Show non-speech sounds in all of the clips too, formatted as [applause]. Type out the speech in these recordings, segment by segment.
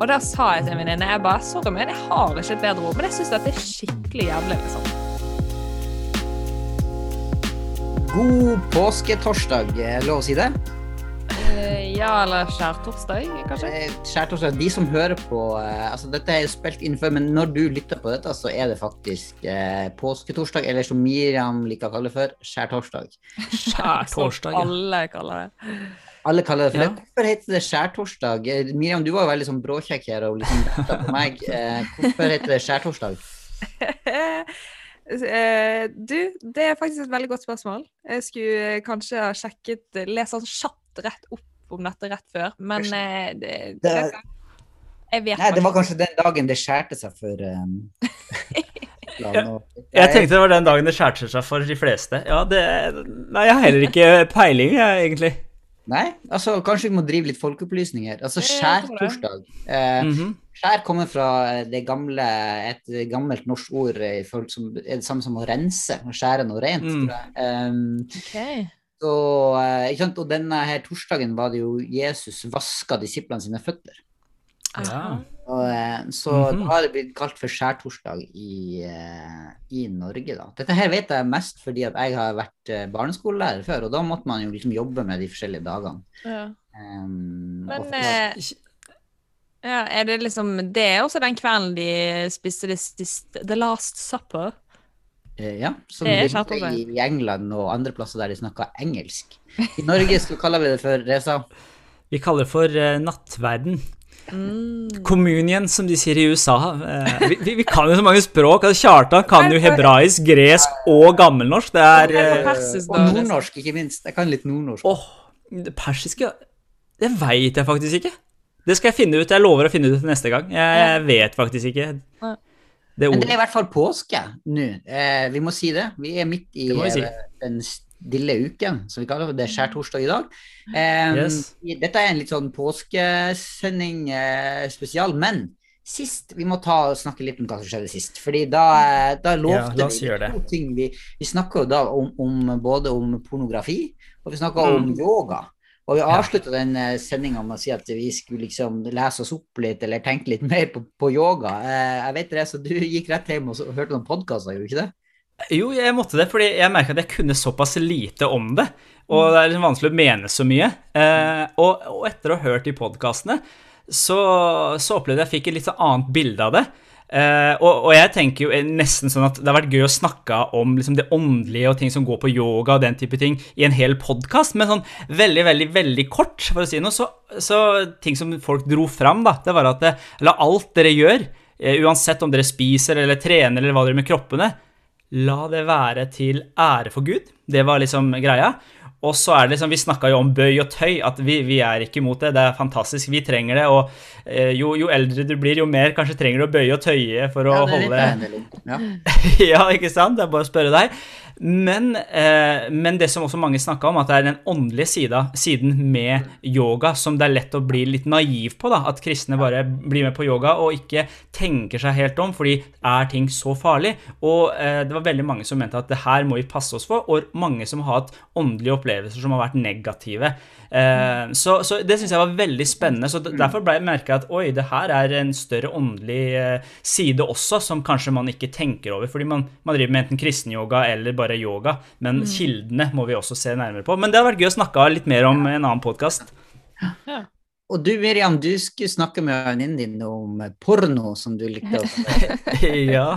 Og da sa jeg til en venninne jeg bare, sorry, men jeg har ikke et bedre ord. Men jeg syns dette er skikkelig jævlig. liksom. God påsketorsdag, lov å si det? Eh, ja, eller skjærtorsdag, kanskje? Eh, Skjærtorsdag, de som hører på eh, altså Dette er jo spilt inn før, men når du lytter på dette, så er det faktisk eh, påsketorsdag, eller som Miriam liker å kalle det for, skjærtorsdag. [laughs] Skjærtorsdag, ja. Alle kaller det. Alle kaller det for Ja. det. Hvorfor heter det skjærtorsdag? Eh, Miriam, du var jo veldig sånn bråkjekk her og liksom retta på meg. [laughs] Eh, hvorfor heter det skjærtorsdag? [laughs] Eh, du, det er faktisk et veldig godt spørsmål. Jeg skulle kanskje ha sjekket Lest sånn kjapt rett opp om dette rett før, men det, Det- Jeg vet Nei, det var kanskje den dagen det skjærte seg for [laughs] um, Ja, Jeg tenkte det var den dagen det skjærte seg for de fleste. Ja, det Nei, jeg har heller ikke peiling, jeg, egentlig. Nei, altså kanskje vi må drive litt folkeopplysning her. Altså skjærtorsdag. Eh, Mhm. Skjær kommer fra det gamle, et gammelt norsk ord eh, som er det samme som å rense. Å skjære noe rent. Mm. tror jeg. Um, okay. så, eh. Og denne her torsdagen var det jo Jesus vaska disiplene sine føtter. Ja. Og, så så -hmm. da har det blitt kalt for skjærtorsdag i, eh, i Norge, da. Dette her vet jeg mest fordi at jeg har vært eh, barneskolelærer før, og da måtte man jo liksom jobbe med de forskjellige dagene. Ja. Um, Men eh, ja, er det liksom Det er også den kvelden de spiste det siste The Last Supper. Eh, Ja, som er i England og andre plasser der de snakker engelsk. I Norge så kaller vi det for Reza. Vi kaller det for uh, nattverden. Mm. Communion, som de sier i USA. Eh, vi, vi, vi kan jo så mange språk. Altså, Kjartan kan jo hebraisk, gresk og gammelnorsk. Det er eh, Og liksom? nordnorsk, ikke minst. Jeg kan litt nordnorsk. Oh, det persiske Det veit jeg faktisk ikke. Det skal jeg finne ut. Jeg lover å finne ut det neste gang. Jeg, jeg vet faktisk ikke det Men det er i hvert fall påske nå. Eh, vi må si det. Vi er midt i si. eh, den stille uken, som vi kaller det. Det er skjærtorsdag i dag. Um, Yes. Dette er en litt sånn påskesending eh, spesial, men sist Vi må ta snakke litt om hva som skjedde sist. Fordi da, eh, da lovte ja, vi to ting. Vi, vi snakka jo da om, om både om pornografi, og vi snakka Mm. om yoga. Og vi avslutta den sendinga med å si at vi skulle liksom lese oss opp litt, eller tenke litt [laughs] mer på, på yoga. Eh, jeg vet det, så du gikk rett hjem og, så, og hørte noen podkaster, gjorde du ikke det? Jo, jeg måtte det, fordi jeg merka at jeg kunne såpass lite om det. Og det er liksom vanskelig å mene så mye. Eh, og, og etter å ha hørt de podkastene, så, så opplevde jeg at jeg fikk et litt sånn annet bilde av det. Eh, og, og jeg tenker jo nesten sånn at det har vært gøy å snakke om liksom det åndelige og ting som går på yoga og den type ting i en hel podkast, men sånn veldig, veldig veldig kort, for å si noe. Så, så ting som folk dro fram, da, det var at det, la alt dere gjør, eh, uansett om dere spiser eller trener eller hva dere gjør med kroppene, La det være til ære for Gud. Det var liksom greia. Og så er det liksom, Vi snakka jo om bøy og tøy, at vi, vi er ikke imot det. Det er fantastisk. Vi trenger det. Og eh, jo, jo eldre du blir, jo mer kanskje trenger du å bøye og tøye for å Ja, det er holde litt. Ja. [laughs] ja, ikke sant? Det er bare å spørre deg. Men, eh, men det som også mange snakka om, at det er den åndelige sida, siden med yoga som det er lett å bli litt naiv på. da, At kristne bare blir med på yoga og ikke tenker seg helt om, fordi er ting så farlig? Og eh, det var veldig mange som mente at det her må vi passe oss for, og mange som har hatt åndelige opplevelser som har vært negative. Eh, så, så det syns jeg var veldig spennende. så Derfor ble jeg merka at oi, det her er en større åndelig eh, side også, som kanskje man ikke tenker over. Fordi man, man driver med enten kristenyoga eller bare yoga. Men kildene må vi også se nærmere på. Men det har vært gøy å snakke litt mer om en annen podkast. Og du Miriam, du skulle snakke med venninnen din om porno, som du likte å [laughs] ja.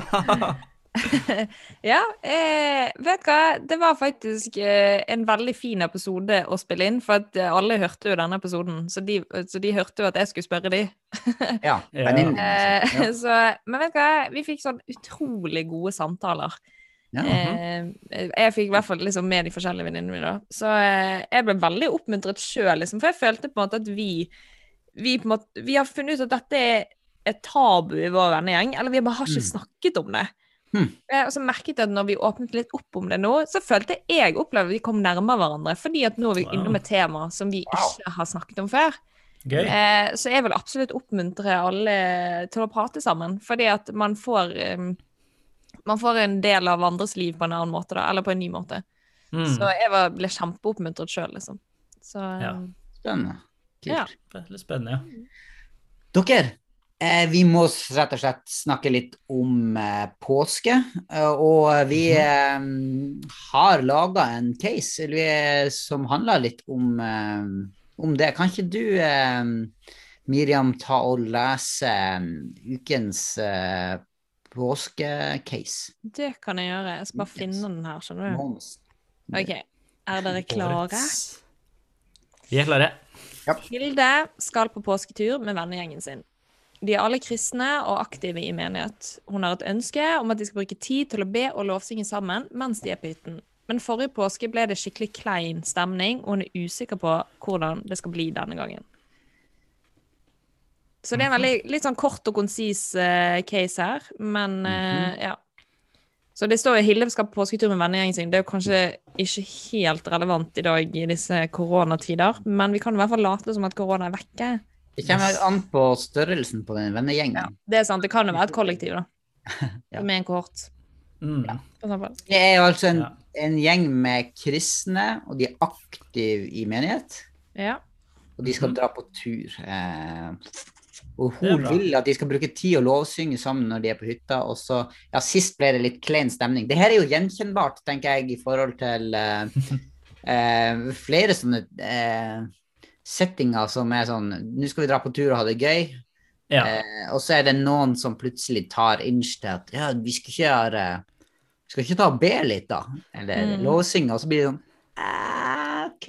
[laughs] Ja, eh, vet du hva? Det var faktisk eh, en veldig fin episode å spille inn, for at eh, alle hørte jo denne episoden, så de, så de hørte jo at jeg skulle spørre de. Ja, Ja. venninnen din. Eh, altså. [laughs] Ja. så, men vet du hva? Vi fikk sånn utrolig gode samtaler. Ja. Eh, jeg fikk i hvert fall liksom med de forskjellige venninnene mine. da. Så eh, jeg ble veldig oppmuntret sjøl, liksom, for jeg følte på en måte at vi vi, måte, vi har funnet ut at dette er et tabu i vår vennegjeng, eller vi bare har ikke Mm. snakket om det. Mm. Eh, Og så merket jeg at når vi åpnet litt opp om det nå, så følte jeg opplevde at vi kom nærmere hverandre, fordi at nå er vi Wow. innom et tema som vi Wow. ikke har snakket om før. Eh, så jeg vil absolutt oppmuntre alle til å prate sammen, fordi at man får eh, man får en del av andres liv på en annen måte, da, eller på en ny måte. Mm. Så jeg var, ble kjempeoppmuntret sjøl, liksom. Så Ja. eh, Spennende. Kult. Ja. Veldig spennende, ja. Dere, Eh, vi må rett og slett snakke litt om eh, påske. eh, og vi eh, har laga en case eller vi, er- som handler litt om, eh, om det. Kan ikke du, eh, Miriam, ta og lese eh, ukens eh, påskecase? Det kan jeg gjøre. Jeg skal bare finne den her, skjønner du. Mons. OK. Er dere klare? Vi er klare. Hilde skal på påsketur med vennegjengen sin. De er alle kristne og aktive i menighet. Hun har et ønske om at de skal bruke tid til å be og lovsynge sammen mens de er på hytten. Men forrige påske ble det skikkelig klein stemning, og hun er usikker på hvordan det skal bli denne gangen. Så det er en veldig litt sånn kort og konsis uh, case her, men eh, ja. Så det står jo Hilde skal på påsketur med vennegjengen sin. Det er jo kanskje ikke helt relevant i dag i disse koronatider, men vi kan i hvert fall late som at korona er vekke. Det kommer an på størrelsen på den vennegjengen. Ja, det er sant. Det kan jo være et kollektiv, da. [laughs] Ja. Med en kohort, Mm. Ja. Det er jo altså en, Ja. en gjeng med kristne, og de er aktive i menighet. Ja. Og de skal Mhm. dra på tur. Eh, og hun vil at de skal bruke tid og lovsynge sammen når de er på hytta. Og så, ja, Sist ble det litt klein stemning. Det her er jo gjenkjennbart, tenker jeg, i forhold til uh, uh, flere sånne uh, settinger som er sånn Nå skal vi dra på tur og ha det gøy. Ja. Og så er det noen som plutselig tar inch til at ja, vi skal ikke gjøre Vi skal ikke ta og be litt, da? Eller Mm. lovsynge? Og så blir det sånn eh, OK.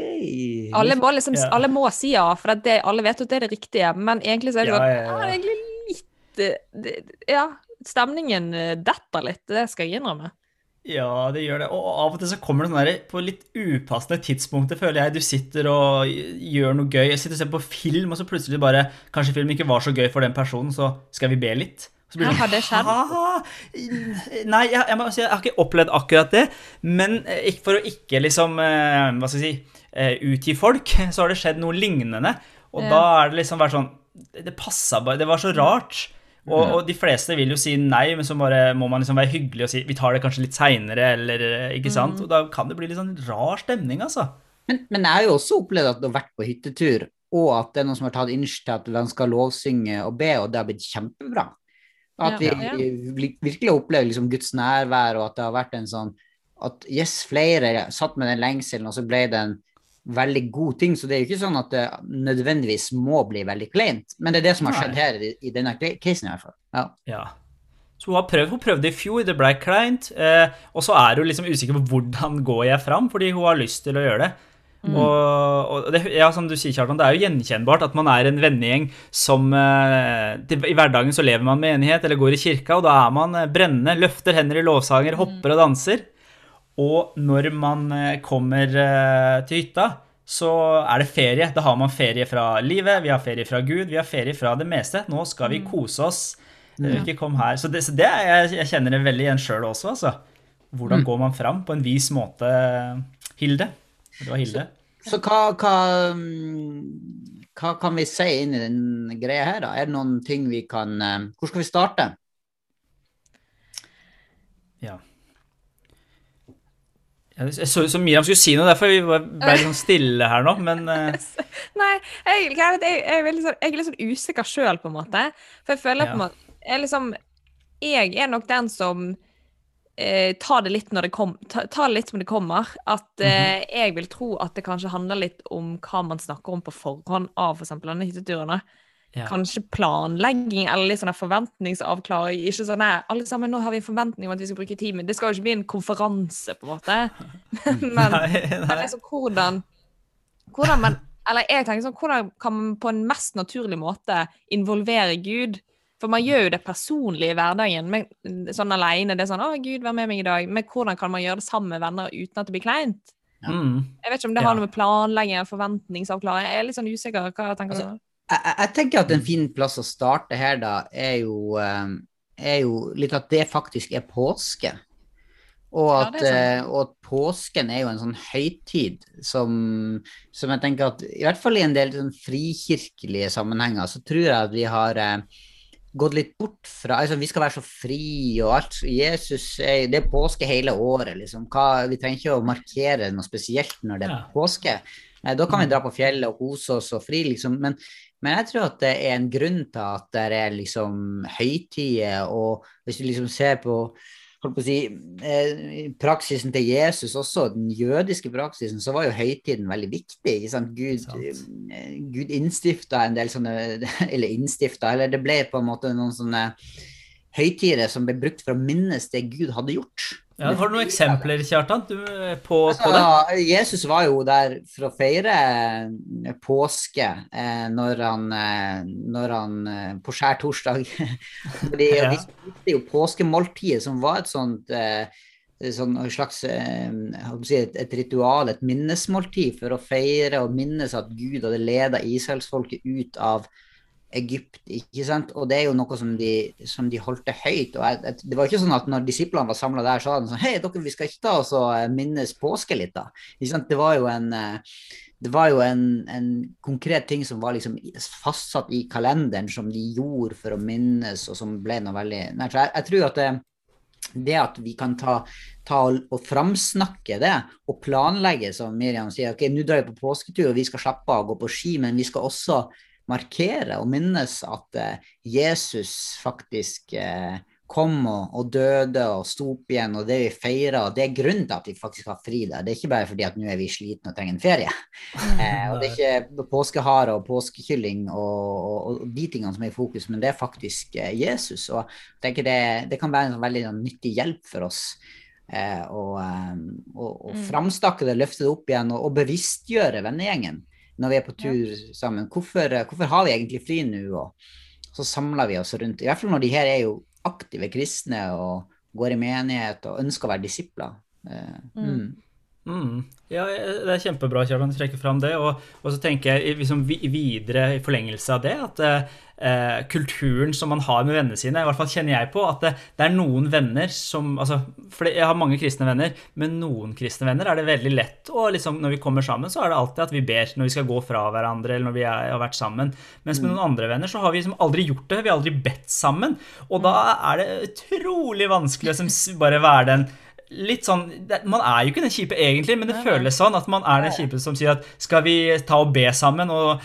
Alle må liksom Ja. alle må si ja, for at det, alle vet at det er det riktige, men egentlig så er det Ja, sånn ja, ja. «Ah, egentlig litt eh, det, Ja, stemningen eh, detter litt, det skal jeg innrømme. Ja, det gjør det. Og av og til så kommer det sånn der på litt upassende tidspunkter, føler jeg. Du sitter og gjør noe gøy. Jeg sitter og ser på film, og så plutselig bare Kanskje film ikke var så gøy for den personen, så skal vi be litt. Så blir det har det skjedd? «Haha, Nei, jeg, jeg, må si, jeg har ikke opplevd akkurat det. Men eh, for å ikke liksom eh, Hva skal jeg si eh, utgi folk, så har det skjedd noe lignende. Og Ja. da er det liksom vært sånn Det passa bare Det var så rart. Og, og de fleste vil jo si nei, men så bare må man liksom være hyggelig og si vi tar det kanskje litt seinere, eller ikke sant. Og da kan det bli litt sånn rar stemning, altså. Men, men jeg har jo også opplevd at du har vært på hyttetur, og at det er noen som har tatt initiativ til at de skal lovsynge og be, og det har blitt kjempebra. At vi Ja, ja. virkelig opplever liksom Guds nærvær, og at det har vært en sånn At yes, flere satt med den lengselen, og så ble det en veldig god ting. Så det er jo ikke sånn at det nødvendigvis må bli veldig kleint, men det er det som har skjedd her i, i denne casen i hvert fall. Ja. Ja. Så hun har prøvd, hun prøvde i fjor, det ble kleint. Eh, og så er hun liksom usikker på hvordan går jeg fram, fordi hun har lyst til å gjøre det. Og, og det, ja, som du sier, Kjartan, det er jo gjenkjennbart at man er en vennegjeng som eh, til- I hverdagen så lever man med enighet eller går i kirka, og da er man eh, brennende, løfter hender i lovsanger, hopper og danser. Og når man eh, kommer eh, til hytta, så er det ferie. Da har man ferie fra livet, vi har ferie fra Gud, vi har ferie fra det meste. Nå skal vi kose oss. Eh, Ikke kom her. Så det, så det er, jeg, jeg kjenner det veldig igjen sjøl også, altså. Hvordan går man fram på en vis måte, Hilde? Det var Hilde. Så hva, hva, mm, hva kan vi si inn i den greia her, da? Er det noen ting vi kan eh, Hvor skal vi starte? Ja. Jeg så ut som Miriam skulle si noe, derfor vi ble litt sånn stille her nå, men [laughs] eh, Nei, jeg, jeg, jeg, jeg, er sånn, jeg er litt sånn usikker sjøl, på en måte. For jeg føler på en måte jeg, liksom, jeg er nok den som eh, ta, det litt når det kom, ta, ta det litt som det kommer. At Mhm. eh, jeg vil tro at det kanskje handler litt om hva man snakker om på forhånd av f.eks. For denne hytteturene. ja. Kanskje planlegging eller litt sånn forventningsavklaring. Ikke sånn nei, alle sammen, nå har vi en forventning om at vi skal bruke tid, men det skal jo ikke bli en konferanse, på en måte. [laughs] [laughs] men Nei, men nei. liksom, hvordan, hvordan man Eller jeg tenker sånn, hvordan kan man på en mest naturlig måte involvere Gud? For man gjør jo det personlig i hverdagen, men, sånn alene. Det er sånn 'Å, Gud, vær med meg i dag.' Men hvordan kan man gjøre det sammen med venner uten at det blir kleint? Mm. Jeg vet ikke om det Ja. har noe med planlegging eller forventningsavklaring Jeg er litt sånn usikker. Hva tenker Altså, du? Jeg, jeg- jeg tenker at en fin plass å starte her, da, er jo, eh, er jo litt at det faktisk er påske. Og at, ja, sånn. eh, og at påsken er jo en sånn høytid som, som jeg tenker at I hvert fall i en del sånn frikirkelige sammenhenger så tror jeg at vi har eh, gått litt bort fra altså Vi skal være så fri og alt. Jesus er, Det er påske hele året, liksom. Hva, vi trenger ikke å markere noe spesielt når det er Ja. påske. Eh, Da kan vi dra på fjellet og kose oss og fri, liksom. Men, Men jeg tror at det er en grunn til at det er liksom høytider, og hvis du liksom ser på holdt på å si, eh, praksisen til Jesus også, den jødiske praksisen, så var jo høytiden veldig viktig. Gud, eh, Gud innstifta en del sånne [laughs] Eller innstifta, eller det ble på en måte noen sånne høytider som ble brukt for å minnes det Gud hadde gjort. Ja, har du noen eksempler, Kjartan, du, på, på det? Altså, Jesus var jo der for å feire eh, påske eh, når han, eh, når han eh, på skjærtorsdag [laughs] Fordi Ja. De spiste jo påskemåltidet, som var et sånt eh, sånn slags et, et ritual, et minnesmåltid, for å feire og minnes at Gud hadde ledet israelsfolket ut av Egypt, ikke sant? Og det er jo noe som de, som de holdt det høyt. Og jeg, det var ikke sånn at når disiplene var samla der, sa de sånn Hei, dere, vi skal ikke ta oss og eh, minnes påske litt, da. Ikke sant? Det var jo en eh, det var jo en, en konkret ting som var liksom fastsatt i kalenderen, som de gjorde for å minnes, og som ble noe veldig Nei, Så jeg, jeg tror at det, det at vi kan ta, ta og framsnakke det, og planlegge, som Miriam sier, ok, nå drar vi på påsketur, og vi skal slappe av og gå på ski, men vi skal også markere og minnes at eh, Jesus faktisk eh, kom og, døde og sto opp igjen, og det vi feirer, det er grunnen til at vi faktisk har fri der. Det er ikke bare fordi at nå er vi slitne og trenger en ferie. Eh, og det er ikke påskehare og påskekylling og, og, og de tingene som er i fokus, men det er faktisk eh, Jesus. Og jeg tenker det, det kan være en sånn veldig sånn, nyttig hjelp for oss. Eh, og, og, og Mm. framstakke det, løfte det opp igjen, og, og bevisstgjøre vennegjengen når vi er på tur sammen. Hvorfor, eh, hvorfor har vi egentlig fri nå? Og så samler vi oss rundt. I hvert fall når de her er jo aktive kristne og går i menighet og ønsker å være disipler. Eh, Mm. mm. Mm. Ja, det er kjempebra, Kjartan, å trekke fram det. Og, og så tenker jeg liksom videre i forlengelse av det, at eh, kulturen som man har med vennene sine, i hvert fall kjenner jeg på, at det, det er noen venner som altså, For jeg har mange kristne venner, men noen kristne venner er det veldig lett å liksom, Når vi kommer sammen, så er det alltid at vi ber når vi skal gå fra hverandre, eller når vi er, har vært sammen. Mens med noen andre venner så har vi liksom aldri gjort det, vi har aldri bedt sammen. Og da er det utrolig vanskelig å liksom bare være den litt sånn Man er jo ikke den kjipe egentlig, men det føles sånn at man er den kjipe som sier at skal vi ta og be sammen? Og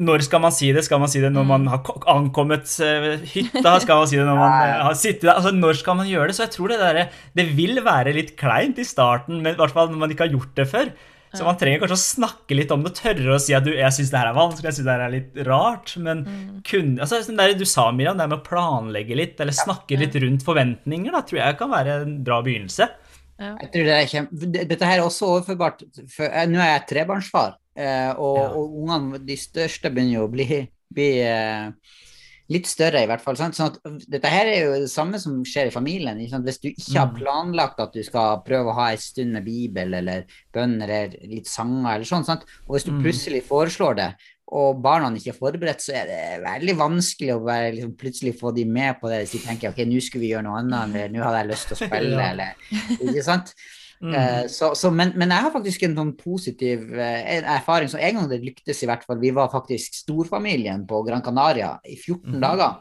når skal man si det? Skal man si det når man har ankommet eh, hytta? Skal man si det når man eh, har sittet der? Altså, når skal man gjøre det? Så jeg tror det der, det vil være litt kleint i starten, men i hvert fall når man ikke har gjort det før. Så man trenger kanskje å snakke litt om det, tørre å si at du, jeg syns det her er vanskelig, jeg syns det her er litt rart. Men kun, altså, der du sa, Miriam, det med å planlegge litt, eller snakke litt rundt forventninger, da tror jeg kan være en bra begynnelse. Jeg tror det er kjempe... Dette her er også overførbart. For, eh, nå er jeg trebarnsfar, eh, og, Ja. og ungene, de største, begynner jo å bli, bli eh, litt større, i hvert fall. Sant? Sånn at dette her er jo det samme som skjer i familien. Hvis du ikke har Mm. planlagt at du skal prøve å ha en stund med Bibel eller bønn eller litt sanger eller sånn, sant? og hvis du Mm. plutselig foreslår det, og barna ikke er forberedt, så er det veldig vanskelig å bare liksom plutselig få de med på det hvis de tenker ok, nå skulle vi gjøre noe annet, [laughs] eller nå hadde jeg lyst til å spille, eller ikke sant? Mm. Eh, så, så, men, men jeg har faktisk en sånn positiv eh, en erfaring. Så en gang det lyktes, i hvert fall. Vi var faktisk storfamilien på Gran Canaria i 14 mm. dager.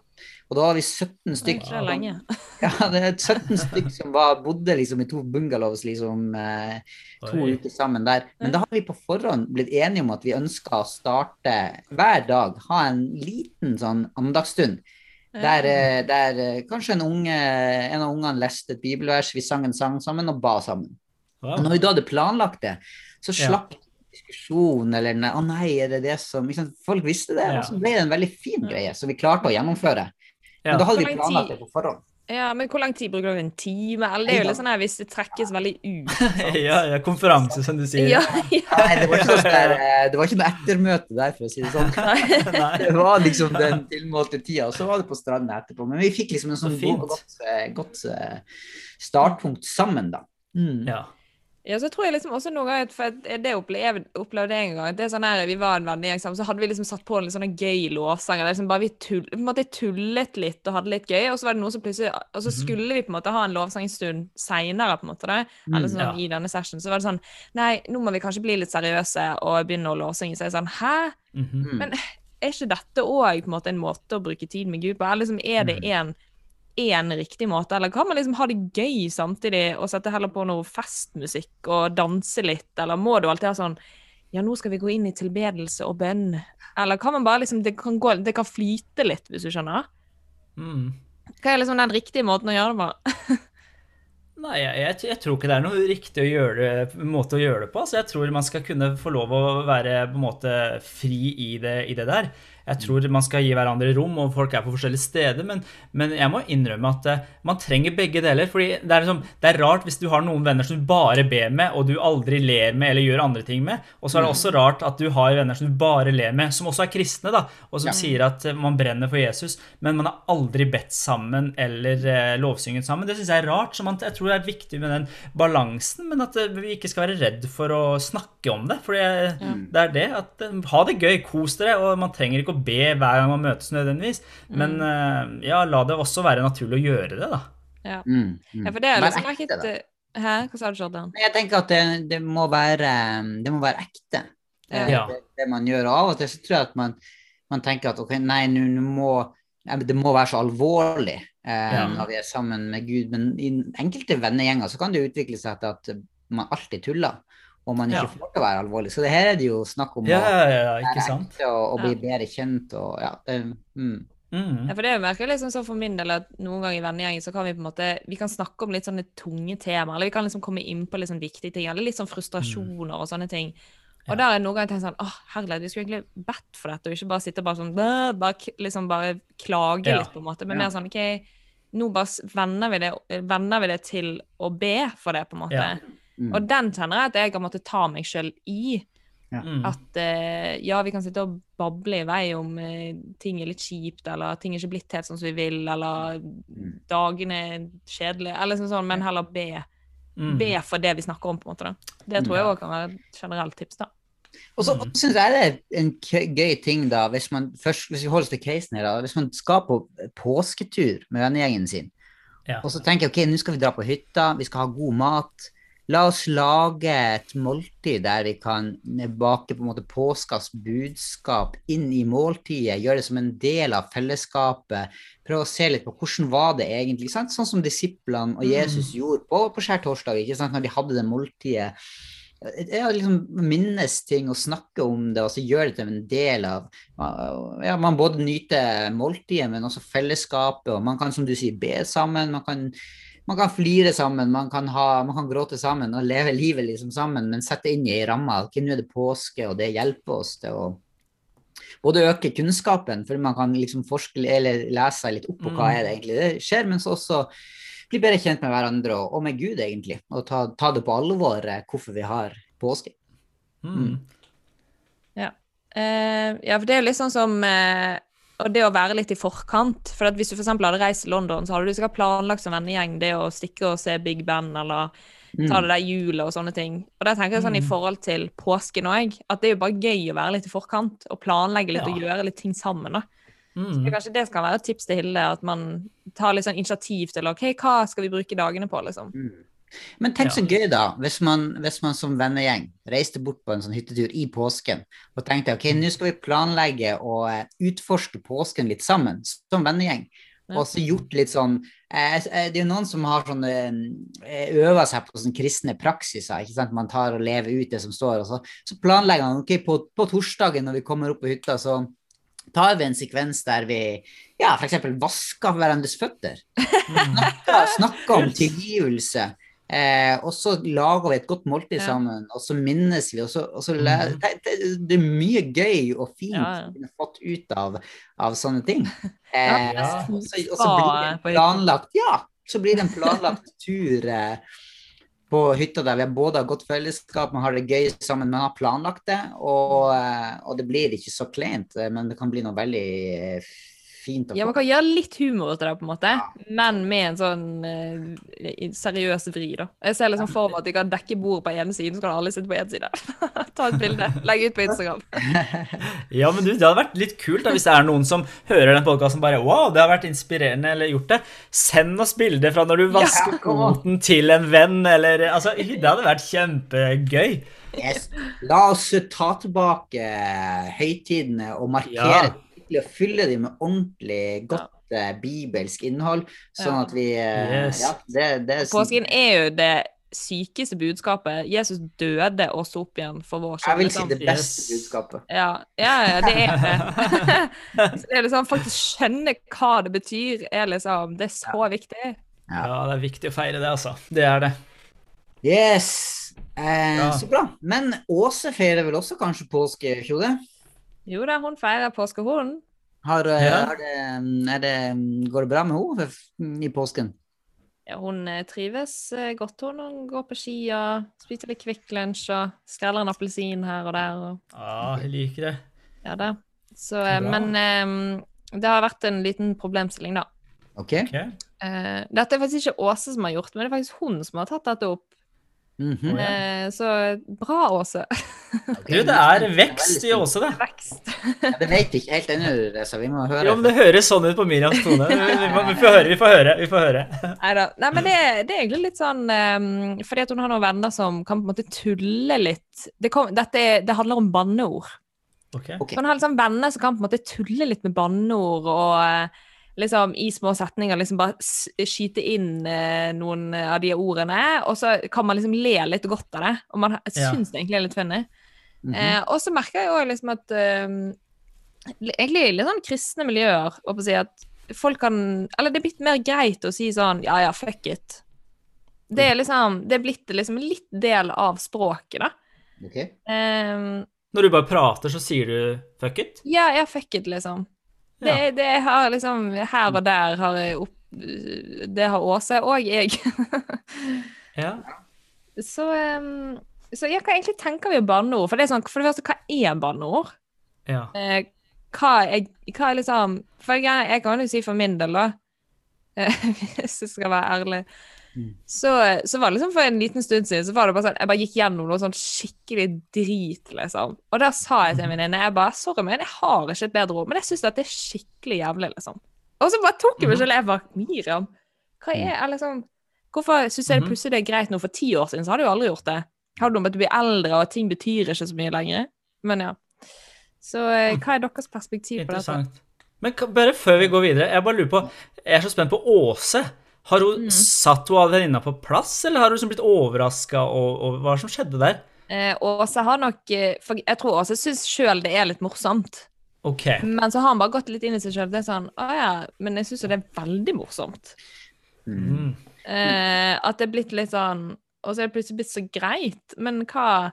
Og da var vi 17 Det stykk. er lenge. [laughs] Ja, det er 17 stykk som var, bodde liksom i to bungalows liksom eh, to Oi. uker sammen der. Men da har vi på forhånd blitt enige om at vi ønsker å starte hver dag, ha en liten sånn andagsstund. Der, der kanskje en, unge, en av ungene leste et bibelvers, vi sang en sang sammen og ba sammen. Wow. Og når vi da hadde planlagt det, så Ja. slapp diskusjon eller 'Å nei, er det det som? Folk visste det, Ja. og så ble det en veldig fin greie som vi klarte å gjennomføre. Ja. Men da hadde vi planlagt det på forhånd. Ja, men hvor lang tid bruker du? En time? Eller det er jo litt sånn her hvis det trekkes veldig ut. [laughs] ja, ja, konferanse, som du sier. Ja, ja. Nei, det var ikke noe, sånn der, [laughs] eh, det var ikke noe ettermøte der, for å si det sånn. [laughs] Det var liksom den tilmålte tida, og så var det på stranda etterpå. Men vi fikk liksom en sånn fint. god, godt, eh, godt eh, startpunkt sammen, da. Mm. Ja. Ja, så tror jeg liksom også noen ganger, for det opplevde, opplevde jeg en gang, det er sånn her, vi var en vennegjeng sammen, så hadde vi liksom satt på en litt sånn gøy lovsang. liksom bare vi tull, på en måte tullet litt og hadde litt gøy, og så var det noen som plutselig, og så Mhm. skulle vi på en måte ha en på en måte da, eller sånn Ja. i denne session, så var det sånn, nei, nå må vi kanskje bli litt seriøse og begynne å lovsynge, så jeg sånn, hæ? Mm -hmm. Men er ikke dette også en måte en måte å bruke tid med Gud på? Eller liksom, er det en, en riktig måte, eller kan man liksom ha det gøy samtidig og sette heller på noe festmusikk og danse litt, eller må du alltid ha sånn ja, nå skal vi gå inn i tilbedelse og bønn. Eller kan man bare liksom Det kan, gå, det kan flyte litt, hvis du skjønner? Mm. Hva er liksom den riktige måten å gjøre det på? [laughs] Nei, jeg, jeg, tror ikke det er noe riktig å gjøre måte å gjøre det på. Så jeg tror man skal kunne få lov å være på en måte fri i det, i det der. Jeg tror man skal gi hverandre rom, og folk er på forskjellige steder. Men, men jeg må innrømme at uh, man trenger begge deler. fordi det er, liksom, det er, rart hvis du har noen venner som du bare ber med, og du aldri ler med eller gjør andre ting med. Og så er det også rart at du har venner som du bare ler med, som også er kristne, da, og som ja. sier at uh, man brenner for Jesus, men man har aldri bedt sammen eller uh, lovsynget sammen. Det syns jeg er rart. så man, Jeg tror det er viktig med den balansen, men at vi ikke skal være redd for å snakke om det. For ja. det er det. at Ha det gøy, kos dere, og man trenger ikke å be hver gang man møtes nødvendigvis. Men mm. Ja, la det også være naturlig å gjøre det, da. Ja, mm, mm. ja for det er liksom ekte, ikke Hæ? Hva sa du, Jordan? Jeg tenker at det, det, må, være, det må være ekte, eh, ja. det, det, man gjør. Og av og til så tror jeg at man, man tenker at ok, nei, nå må det må være så alvorlig eh, ja. når vi er sammen med Gud. Men i enkelte vennegjenger så kan det utvikle seg til at man alltid tuller og man ikke ja. får til å være alvorlig. Så det her er det jo snakk om ja, å ja, være ekte og, og, bli bedre kjent og ja. Det, mm. Mm. Ja, for det er jo merkelig liksom så for min del at noen ganger i vennegjengen så kan vi på en måte vi kan snakke om litt sånne tunge temaer, eller vi kan liksom komme inn på litt sånn viktige ting, eller litt sånn frustrasjoner mm. og sånne ting. Og ja. da er noen ganger tenkt sånn åh, herlighet, vi skulle egentlig bedt for dette, og ikke bare sitte bare sånn bare, liksom bare klage ja. litt, på en måte, men mer sånn OK, nå bare vender vi, det, vender vi det til å be for det, på en måte. Mm. Og den kjenner jeg at jeg har måttet ta meg sjøl i. Ja. Mm. At uh, ja, vi kan sitte og bable i vei om uh, ting er litt kjipt, eller ting er ikke blitt helt sånn som vi vil, eller mm. dagene er kjedelige, eller sånn, sånn, men heller be. Mm. Be for det vi snakker om, på en måte. Da. Det tror jeg òg kan være et generelt tips. da. Og så mm. syns jeg det er en gøy ting, da, hvis man først, hvis vi holder oss til casen her, da, hvis man skal på påsketur med vennegjengen sin, ja. og så tenker jeg ok, nå skal vi dra på hytta, vi skal ha god mat. La oss lage et måltid der vi kan bake på en måte påskas budskap inn i måltidet, gjøre det som en del av fellesskapet. Prøve å se litt på hvordan var det egentlig. Sant? Sånn som disiplene og Jesus mm. gjorde på, på skjærtorsdag, når de hadde det måltidet. Det er liksom minnes ting og snakke om det, og så gjøre det til en del av ja, Man både nyter måltidet, men også fellesskapet, og man kan, som du sier, be sammen. man kan man kan flire sammen, man kan, ha, man kan, gråte sammen og leve livet liksom sammen, men sette inn i ei ramme. Nå er det påske, og det hjelper oss til å både øke kunnskapen, for man kan liksom forske eller lese seg litt opp på hva mm. er det egentlig det skjer, men også bli bedre kjent med hverandre og, og med Gud, egentlig. Og ta, ta, det på alvor eh, hvorfor vi har påske. Mm. mm. Ja. Uh, ja, for det er litt sånn som uh, og det å være litt i forkant. For hvis du f.eks. hadde reist til London, så hadde du sikkert planlagt som vennegjeng det å stikke og se Big Ben eller mm. ta det der hjulet og sånne ting. Og der tenker jeg sånn mm. i forhold til påsken òg, at det er jo bare gøy å være litt i forkant og planlegge litt ja. og gjøre litt ting sammen. da. Mm. Så kanskje det skal være et tips til Hilde, at man tar litt sånn initiativ til ok, hva skal vi bruke dagene på, liksom. Mm. Men tenk så gøy, da, hvis man, hvis man som vennegjeng reiste bort på en sånn hyttetur i påsken og tenkte ok, nå skal vi planlegge og uh, utforske påsken litt sammen som vennegjeng. Og så gjort litt sånn eh, eh Det er jo noen som har sånne eh, øver seg på sånne kristne praksiser. ikke sant? Man tar og lever ut det som står. og Så, så planlegger man ok, på, på torsdagen når vi kommer opp på hytta, så tar vi en sekvens der vi ja, f.eks. vasker hverandres føtter. [laughs] Snakker, snakker om tilgivelse. Eh, og så lager vi et godt måltid ja. sammen, og så minnes vi. Og så, og så mm. det, det, det, er mye gøy og fint ja, vi har fått ut av, av sånne ting. [laughs] Eh, og, så, og, så, blir det planlagt Ja, så blir det en [laughs] planlagt tur eh, på hytta der vi både har godt fellesskap, man har det gøy sammen, man har planlagt det. Og, eh, og det blir ikke så kleint, eh, men det kan bli noe veldig fint å få. Ja, man kan gjøre litt humor ut av det, på en måte, ja. men med en sånn uh, seriøs vri, da. Jeg ser liksom for meg at de kan dekke bordet på ene siden, så kan alle sitte på én side. [laughs] Ta et bilde, legge ut på Instagram. [laughs] ja, men du, det hadde vært litt kult da, hvis det er noen som hører den podkasten bare Wow, det har vært inspirerende, eller gjort det. Send oss bilder fra når du vasker koten ja, til en venn, eller Altså, det hadde vært kjempegøy. Yes. La oss ta tilbake høytidene og markere ja virkelig å fylle dem med ordentlig godt ja. uh, bibelsk innhold, sånn at vi uh, yes. Ja, det, det er Påsken er jo det sykeste budskapet. Jesus døde og sto opp igjen for vår Jeg vil si det beste Yes. budskapet. Ja, ja, ja, det er det. [laughs] [laughs] så det er liksom faktisk skjønne hva det betyr, er liksom Det er så viktig. Ja, det er viktig å feire det, altså. Det er det. Yes. Eh, Ja. Så bra. Men Åse feirer vel også kanskje påske, ikke det? Jo da, hun feirer påske, hun. Har, eh, Ja. har det, er det, går det bra med henne i påsken? Ja, hun eh, trives eh, godt, hun. Hun går på ski og spiser litt Kvikk Lunsj og skreller en appelsin her og der. Og, Ja, jeg liker det. ja da. Så, men um, det har vært en liten problemstilling, da. Ok? okay. Uh, dette er faktisk ikke Åse som har gjort, men det er faktisk hun som har tatt dette opp. Mhm. -hmm. Eh, så bra, Åse. [laughs] Okay. Du, det er vekst i Åse, det. Vekst. Ja, det vet ikke helt ennå, så vi må høre. Jo, men det høres sånn ut på Miriams tone. Vi, vi, må- vi får høre, vi får høre. Vi får høre. Neida. Nei, men det, det er egentlig litt sånn um, Fordi at hun har noen venner som kan på en måte tulle litt. Det, kom, dette det handler om banneord. Okay. okay. Hun har liksom venner som kan på en måte tulle litt med banneord og eh, liksom i små setninger liksom bare skyte inn eh, noen av de ordene, og så kan man liksom le litt godt av det. Og man Ja. syns det egentlig er litt funny. Mhm. Eh, og så merker jeg jo liksom at eh, Egentlig i litt sånn kristne miljøer, å si at folk kan Eller det er blitt mer greit å si sånn ja ja, fuck it. Det er liksom Det er blitt liksom litt del av språket, da. Ok. Eh, Når du bare prater, så sier du fuck it? ja, ja, fuck it, liksom. Det, det har liksom Her og der har jeg opp Det har Åse og jeg. [laughs] Ja. så Så ja, hva egentlig tenker vi om banneord? For det er sånn, for det første, hva er banneord? ja. Eh, hva, er, hva er liksom For jeg, jeg kan jo si for min del, da, [laughs] hvis jeg skal være ærlig. Så, så var det liksom for en liten stund siden så var det bare sånn Jeg bare gikk gjennom noe sånn skikkelig drit, liksom. Og der sa jeg til en venninne jeg bare, Sorry, men jeg har ikke et bedre ord, men jeg syns det er skikkelig jævlig, liksom. Og så bare tok jeg meg selv jeg bare Miriam, hva er jeg liksom Hvorfor syns jeg det plutselig plutselig er greit nå? For ti år siden så hadde jeg jo aldri gjort det. Har du noe med at du blir eldre, og ting betyr ikke så mye lenger? Men ja. Så eh, hva er deres perspektiv på dette? Men bare før vi går videre, jeg bare lurer på Jeg er så spent på Åse. Har hun Mm. satt hun venninna på plass, eller har hun liksom blitt overraska, og, og hva som skjedde der? Eh, Åse har nok eh, For jeg tror Åse syns sjøl det er litt morsomt. Okay. Men så har han bare gått litt inn i seg sjøl. Det er sånn Å ja, men jeg syns jo det er veldig morsomt. Mm. Mm. Eh, at det er blitt litt sånn Og så er det plutselig blitt så greit. Men hva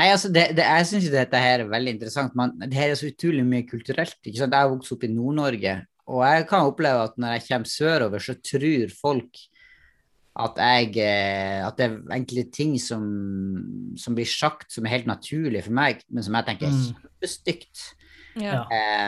Nei, altså, det, det, jeg syns dette her er veldig interessant. Man, det her er så utrolig mye kulturelt. ikke sant? Jeg har vokst opp i Nord-Norge, og jeg kan oppleve at når jeg kommer sørover, så tror folk at jeg eh, At det er enkelte ting som, som blir sagt som er helt naturlig for meg, men som jeg tenker er Mm. kjempestygt. Ja.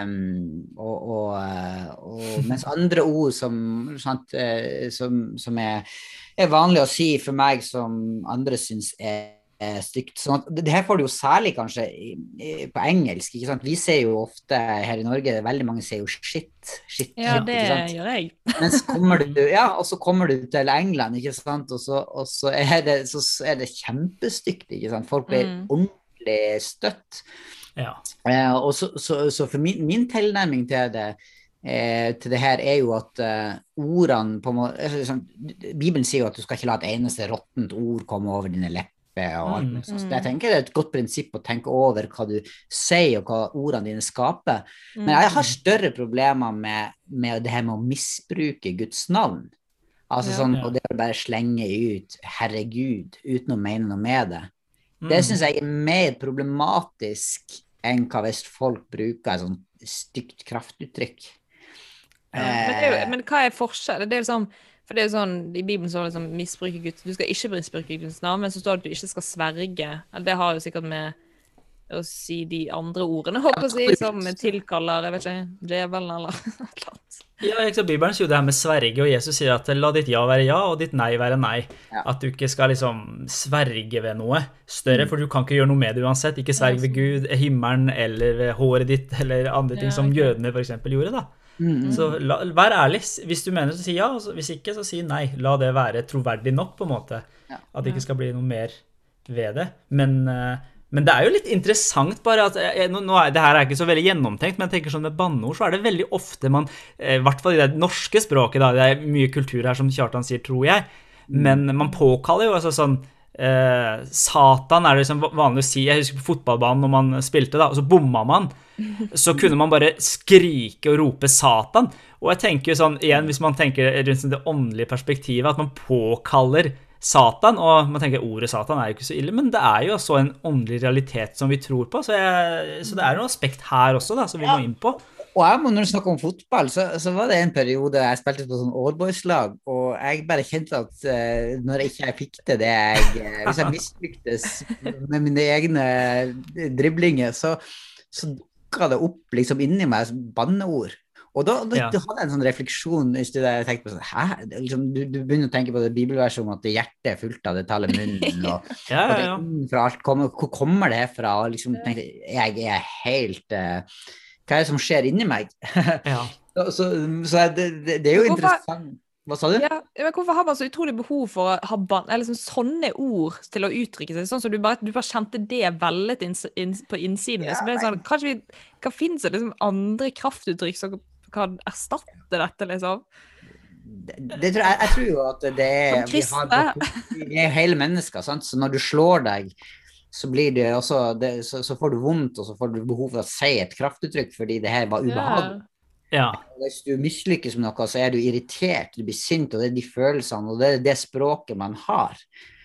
Um, og, og, eh, og mens andre ord som, sant, eh, som, som er, er vanlig å si for meg, som andre syns er, er stygt. Sånn at, det, det her får du jo særlig kanskje i, i, på engelsk. ikke sant? Vi ser jo ofte her i Norge, veldig mange ser jo shit. shit, ja, det gjør jeg. [laughs] Mens kommer du, ja, og så kommer du til England, ikke sant? Og, så, og så, er det, så er det kjempestygt. ikke sant? Folk blir Mm. ordentlig støtt. Ja. Eh, og så, så, så for min, min tilnærming til det, eh, til det her er jo at eh, ordene på må, altså, sånn, Bibelen sier jo at du skal ikke la et eneste råttent ord komme over dine lepper. Og alt Mm. mulig sånt. Så Mm. jeg tenker det er et godt prinsipp å tenke over hva du sier, og hva ordene dine skaper. Men jeg har større problemer med, med det her med å misbruke Guds navn. Altså Ja. sånn, Ja. Og det å bare slenge ut 'herregud' uten å mene noe med det. Mm. Det syns jeg er mer problematisk enn hva hvis folk bruker et sånt stygt kraftuttrykk. Men, det er jo, men hva er forskjellen? Det er jo sånn, for det er jo sånn, I Bibelen står det liksom misbruke Guds Du skal ikke misbruke Guds navn, men så står det at du ikke skal sverge. Eller det har jo sikkert med å si de andre ordene, håper jeg si, som tilkaller jeg vet ikke, djevelen eller [laughs] noe. Ja, ikke Bibelen sier jo det her med sverge, og Jesus sier at la ditt ja være ja, og ditt nei være nei. Ja. At du ikke skal liksom sverge ved noe Mm. større, for du kan ikke gjøre noe med det uansett. Ikke sverg ved Gud, himmelen eller ved håret ditt eller andre ting Ja, som ok. jødene f.eks. gjorde. da. Mm, Så la, vær ærlig. Hvis du mener, så si ja. Hvis ikke, så si nei. La det være troverdig nok, på en måte. Ja. At det ikke skal bli noe mer ved det. Men, eh, men det er jo litt interessant bare at eh, nå, nå er, Det her er ikke så veldig gjennomtenkt, men jeg tenker sånn med banneord så er det veldig ofte man eh, I hvert fall i det norske språket, da. Det er mye kultur her, som Kjartan sier, tror jeg. men man påkaller jo altså sånn eh, Satan er det liksom vanlig å si. Jeg husker på fotballbanen når man spilte, da, og så bomma man. Så kunne man bare skrike og rope 'Satan'. Og jeg tenker jo sånn, igjen, hvis man tenker rundt det åndelige perspektivet, at man påkaller Satan, og man tenker ordet Satan er jo ikke så ille, men det er jo også en åndelig realitet som vi tror på, så, jeg, så det er noe aspekt her også da, som vi må inn på. Og jeg må, når du snakker om fotball, så, så, var det en periode jeg spilte på sånn oldboys-lag, og jeg bare kjente at uh, når jeg ikke fikk til det jeg uh, Hvis jeg mislyktes med mine egne driblinger, så, så dukka det opp liksom inni meg som banneord. Og da, da ja. du hadde jeg en sånn refleksjon hvis du tenkte på sånn, hæ? Liksom, du, du, begynner å tenke på det bibelverset om at hjertet er fullt av det tallet munnen. [laughs] Og, ja, ja, ja. og alt kommer, hvor kommer det fra? Og liksom tenkte jeg er helt uh, Hva er det som skjer inni meg? [laughs] ja. så, så, så det, det, det, er jo interessant. Hva sa du? Ja, men Hvorfor har man så utrolig behov for å ha ban eller liksom sånne ord til å uttrykke seg? Sånn som du bare, du bare kjente det vellet inn, inn, på innsiden. Ja, så det sånn, kanskje vi, Hva finnes det liksom andre kraftuttrykk som kan erstatte dette, liksom? Det, det tror jeg, jeg, tror jo at det er vi, har, vi er hele mennesker, sant? så når du slår deg, så, blir det også, det, så, så, får du vondt, og så får du behov for å si et kraftuttrykk fordi det her var ubehagelig. Ja. Hvis du mislykkes med noe, så er du irritert, du blir sint, og det er de følelsene, og det er det språket man har.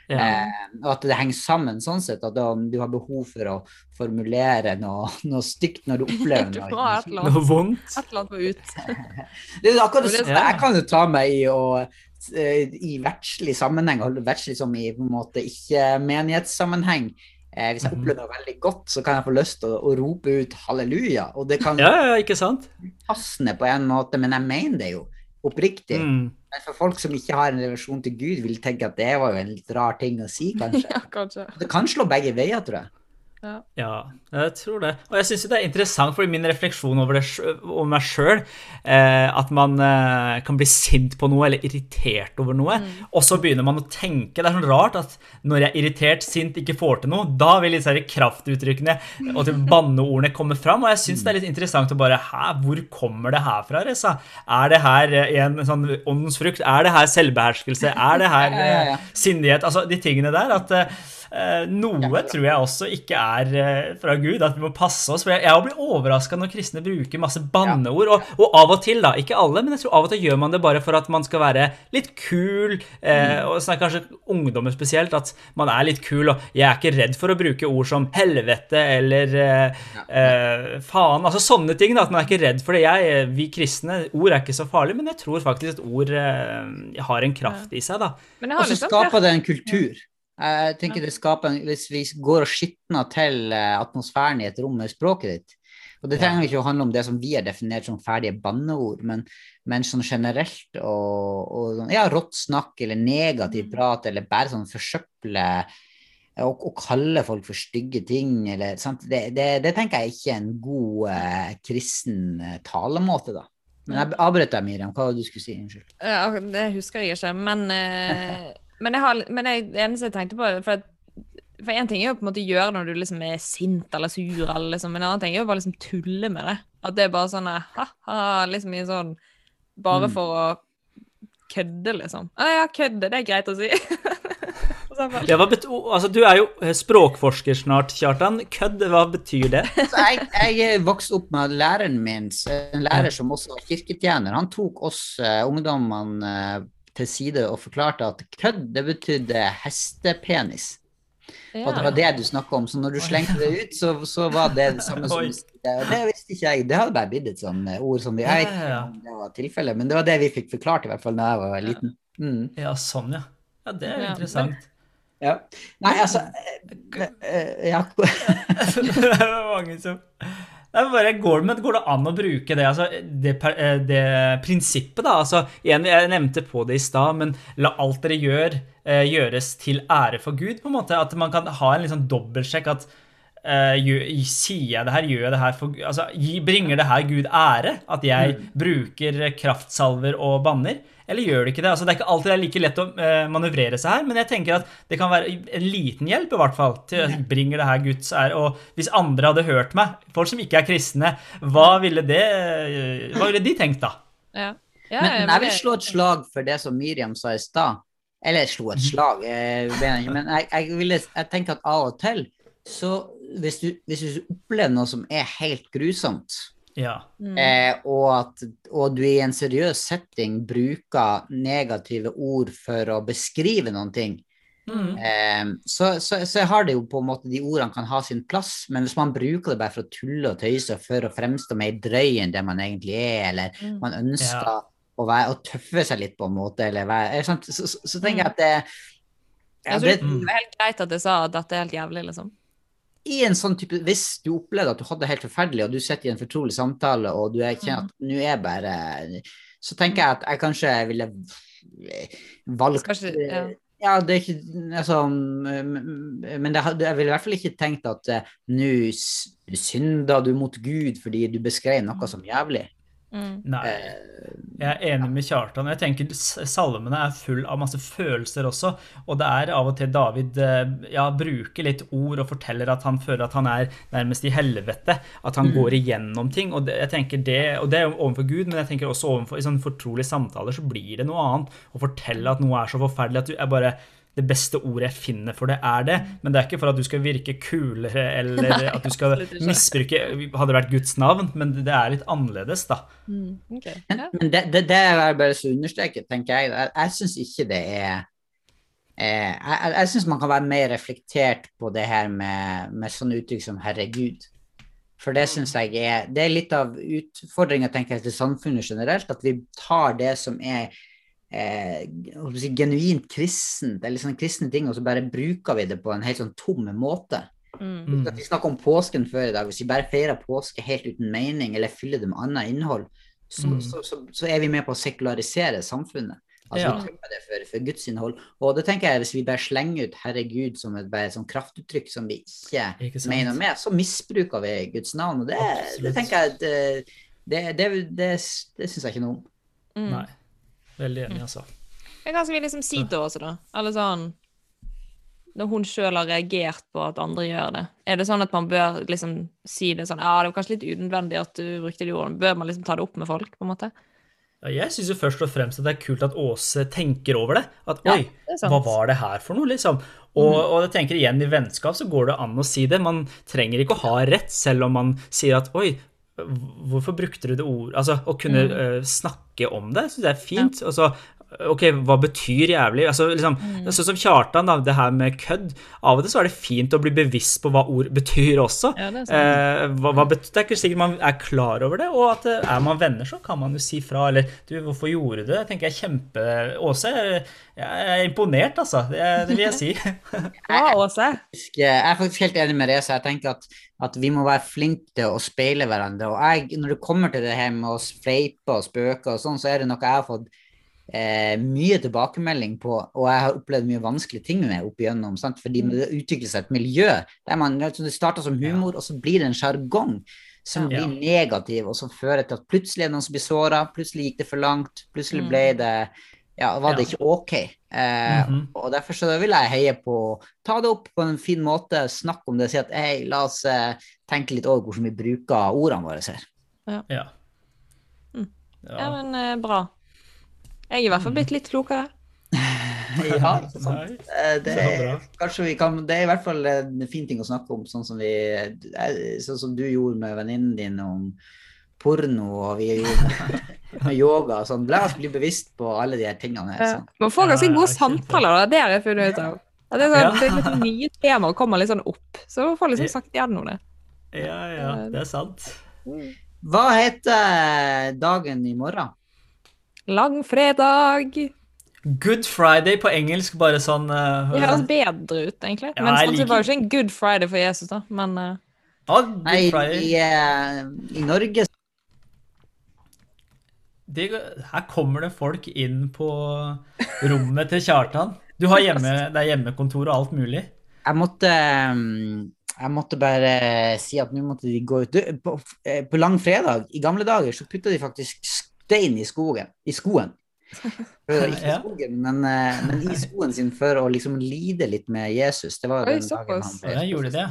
Ja. Eh, og at det henger sammen sånn sett, at du har behov for å formulere noe, noe stygt når du [laughs] opplever noe. Du noe vondt. Et eller annet må ut. [laughs] det er akkurat det samme. Jeg kan jo ta meg i å eh, i verdslig sammenheng, verdslig som i på en måte ikke-menighetssammenheng. Eh, hvis jeg mhm. opplever noe veldig godt, så kan jeg få lyst til å, å rope ut halleluja. Og det kan ja, ja, ikke sant? passende på en måte, men jeg mener det jo oppriktig. Mm. Men for folk som ikke har en relasjon til Gud, vil tenke at det var jo en litt rar ting å si, kanskje. [laughs] ja, kanskje. Det kan slå begge veier, tror jeg. Ja. ja. jeg tror det. Og jeg syns det er interessant, fordi min refleksjon over, det, over meg sjøl, eh, at man eh, kan bli sint på noe eller irritert over noe, mm. og så begynner man å tenke Det er sånn rart at når jeg er irritert, sint, ikke får til noe, da vil disse kraftuttrykkene og til banneordene komme fram. Og jeg syns det er litt interessant å bare Hæ, hvor kommer det her fra, Reza? Er det her en sånn åndens frukt? Er det her selvbeherskelse? Er det her [laughs] eh, sindighet? Altså de tingene der. at eh, noe tror jeg også ikke er eh, fra Gud, at vi må passe oss. For jeg, blir overraska når kristne bruker masse banneord. Og, og, av og til, da, ikke alle, men jeg tror av og til gjør man det bare for at man skal være litt kul. Eh, mm. og snakker kanskje ungdommer spesielt, at man er litt kul. Og jeg er ikke redd for å bruke ord som helvete eller eh, eh, faen. Altså sånne ting. da, At man er ikke redd for det. Jeg, vi kristne, ord er ikke så farlig, men jeg tror faktisk at ord eh, har en kraft i seg. da. Og så skaper det en kultur. Jeg tenker det skaper, Hvis vi går og skitner til eh, atmosfæren i et rom med språket ditt og Det trenger ikke å handle om det som vi har definert som ferdige banneord, men, men sånn generelt og, og sånn, ja, rått snakk eller negativ mm. prat eller bare sånn forsøple og, og kalle folk for stygge ting. Eller, det, det, det, tenker jeg ikke er en god eh, kristen eh, talemåte, da. Men jeg avbrøt deg, Miriam. Hva var det du skulle si? Unnskyld. Ja, det husker jeg ikke, men eh, [laughs] Men, jeg har, men jeg, det eneste jeg tenkte på For, for en ting er jo på en måte å gjøre når du liksom er sint eller sur, eller liksom, en annen ting er jo bare liksom tulle med det. At det er bare sånn ha-ha, liksom i sånn Bare mm. for å kødde, liksom. Å ja, kødde, det er greit å si. [laughs] ja, altså, du er jo språkforsker snart, Kjartan. Kødd, hva betyr det? [laughs] jeg, jeg vokste opp med læreren min, en lærer som også var kirketjener. Han tok oss uh, ungdommene uh, til side og forklarte at kødd, det betydde hestepenis. Ja. Og det var det du snakka om. Så når du slengte det ut, så, så var det det samme [laughs] som Det visste ikke jeg. Det hadde bare blitt et sånt eh, ord som vi Jeg vet det var tilfellet, men det var det vi fikk forklart, i hvert fall da jeg var liten. Mm. Ja, sånn, ja. Ja, det er jo interessant. Ja. Nei, altså eh, eh, Ja. [laughs] det var mange som Nei, bare, går, men går det an å bruke det, altså, det, eh, det prinsippet, da? Altså, igjen, jeg nevnte på det i stad, men la alt dere gjør, eh, gjøres til ære for Gud, på en måte. At man kan ha en liksom dobbeltsjekk at Uh, gjør, sier jeg det her, gjør jeg det her for altså, Bringer det her Gud ære? At jeg mm. bruker kraftsalver og banner? Eller gjør det ikke det? Altså, det er ikke alltid det er like lett å uh, manøvrere seg her, men jeg tenker at det kan være en liten hjelp, i hvert fall. til mm. Bringer det her Guds ære. Og hvis andre hadde hørt meg, folk som ikke er kristne, hva ville, det, uh, hva ville de tenkt da? Ja. Ja, men, men jeg vil slå et slag for det som Miriam sa i stad Eller slo et slag, eh. Men jeg, jeg, ville, jeg tenker at av og til så hvis du, hvis du opplever noe som er helt grusomt, Ja. Mm. eh, og, at, og du i en seriøs setting bruker negative ord for å beskrive noen ting, Mm. eh, så, så, så har det jo på en måte de ordene kan ha sin plass, men hvis man bruker det bare for å tulle og tøyse for å fremstå mer drøy enn det man egentlig er, eller Mm. man ønsker Ja. å, være, å tøffe seg litt på en måte, eller være, er? Så, så, så tenker jeg at det, ja, Jeg tror det, det var helt greit at jeg sa at dette er helt jævlig, liksom. I en sånn type, Hvis du opplevde at du hadde det helt forferdelig, og du sitter i en fortrolig samtale, og du er, kjenner at nå er bare Så tenker jeg at jeg kanskje ville valgt Kanskje, ja. Ja, det er ikke altså, mm, Men det, jeg ville i hvert fall ikke tenkt at eh, nå synder du mot Gud fordi du beskrev noe som jævlig. Mm. Nei. Eh, Jeg er enig med Kjartan. Jeg tenker Salmene er full av masse følelser også. Og det er av og til David eh, ja, bruker litt ord og forteller at han føler at han er nærmest i helvete. At han går igjennom ting. Og det, jeg tenker det, og det er jo overfor Gud, men jeg tenker også overfor, i sånne fortrolige samtaler så blir det noe annet. Å fortelle at noe er så forferdelig at du er bare det beste ordet jeg finner for det, er det. Men det er ikke for at du skal virke kulere eller [laughs] Nei, at du skal misbruke Hadde det vært Guds navn, men det er litt annerledes, da. Mm. okay. Men, Ja. men det, det, det er bare så understreket, tenker jeg. Jeg, jeg syns ikke det er eh, Jeg, jeg, jeg syns man kan være mer reflektert på det her med, med sånne uttrykk som 'herregud'. For det syns jeg er Det er litt av utfordringa, tenker jeg, til samfunnet generelt, at vi tar det som er eh, si, genuint kristent, eller sånne kristne ting, og så bare bruker vi det på en helt sånn tom måte. Mm. Vi snakka om påsken før i dag. Hvis vi bare feirer påske helt uten mening, eller fyller det med annet innhold, så, Mm. så, så, så er vi med på å sekularisere samfunnet. Altså Ja. vi det for, for Guds innhold. Og det tenker jeg, hvis vi bare slenger ut 'herregud' som et bare sånn kraftuttrykk som vi ikke, Ikke mener med, så misbruker vi Guds navn. Og det, det tenker jeg det, det, det, det, det syns jeg ikke noe om. Mm. Nei. Veldig enig, altså. Men Hva skal vi liksom si til oss, da? Eller sånn Når hun sjøl har reagert på at andre gjør det, er det sånn at man bør liksom si det sånn Ja, det var kanskje litt unødvendig at du brukte de ordene. Bør man liksom ta det opp med folk, på en måte? Ja, Jeg syns jo først og fremst at det er kult at Åse tenker over det. At Ja, oi, det er hva var det her for noe, liksom? Og, og jeg tenker igjen, i vennskap så går det an å si det. Man trenger ikke å ha rett, selv om man sier at oi, hvorfor brukte du det ordet Altså å kunne eh, snakke om det, syns jeg er fint. Og så Ok, hva betyr jævlig? Altså, liksom, Sånn som Kjartan, da, det her med kødd. Av og til så er det fint å bli bevisst på hva ord betyr også. Ja, det er sånn. Eh, hva, hva betyr, det er ikke sikkert man er klar over det, og at eh, er man venner, så kan man jo si fra. Eller du, hvorfor gjorde du det? Jeg tenker jeg kjempe Åse, jeg jeg er imponert, altså. Det, det vil jeg si. [laughs] [laughs] ja, Åse. Jeg er faktisk helt enig med Reza. Jeg tenker at, at vi må være flinke til å speile hverandre. Og jeg, når det kommer til det her med å fleipe og spøke og sånn, så er det noe jeg har fått eh, mye tilbakemelding på, og jeg har opplevd mye vanskelige ting med opp igjennom. Sant? Fordi Mm. det utvikler seg et miljø der man det starter som humor, og så blir det en sjargong som Ja. blir negativ, og som fører til at plutselig er noen som blir såra, plutselig gikk det for langt, plutselig Mm. ble det ja, var det Ja. ikke ok. Eh, Mhm. Og derfor så vil jeg heie på å ta det opp på en fin måte, snakke om det, si at hei, la oss eh, tenke litt over hvordan vi bruker ordene våre her. Ja. Mm. Ja, Ja. men eh, bra. Jeg er i hvert fall blitt litt klokere. [laughs] ja, sant? Eh, det, er, kanskje vi kan, det er i hvert fall en fin ting å snakke om, sånn som, vi, eh, sånn som du gjorde med venninnen din om porno, og vi gjorde med, [laughs] med yoga. Sånn. La oss bli bevisst på alle de her tingene. Ja. Sånn. Man får ganske gode samtaler, det da. Det har jeg funnet ut av. Det er, sånn, det er litt nye temaer kommer litt sånn opp. Så man får liksom sagt gjennom det. ja, ja, det er sant. Hva heter dagen i morgen? Langfredag. Good Friday på engelsk, bare sånn uh, Det høres bedre ut, egentlig. Ja, Men jeg Det var jo liker- ikke en good friday for Jesus, da. Men uh... Ja, Good Nei, Friday. i, uh, i Norge de, her kommer det folk inn på rommet til Kjartan. Du har hjemme, [laughs] det er hjemmekontor og alt mulig. Jeg måtte um, Jeg måtte bare si at nå måtte de gå ut. Du, på, på langfredag, i gamle dager, så putta de faktisk stein i skogen. I skoen. [laughs] Ikke i skogen, men, eh, men i skoen sin for å liksom lide litt med Jesus. Det var Oi, den dagen han Ja, jeg gjorde det.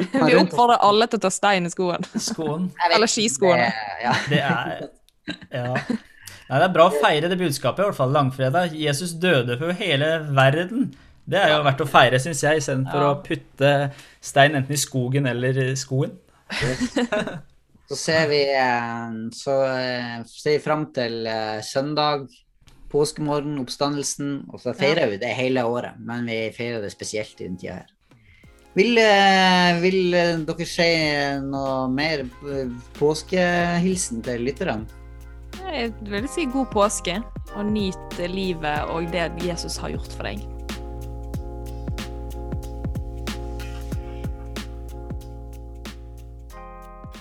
Vi oppfordrer alle til å ta stein i skoen. Skoen. Eller skiskoene. det- Ja. Det er Ja. Nei, Det er bra å feire det budskapet, i hvert fall langfredag. Jesus døde for hele verden. Det er jo verdt å feire, syns jeg, istedenfor Ja. å putte stein enten i skogen eller i skoen. Så ser vi eh, Så eh, ser vi fram til eh, søndag, påskemorgen, oppstandelsen. Og så feirer vi det hele året, men vi feirer det spesielt i den tida her. Vil, vil dere si noe mer eh, påskehilsen til lytterne? Jeg vil si god påske, og nyt livet og det Jesus har gjort for deg.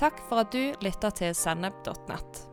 Takk for at du lytter til sennep.nett.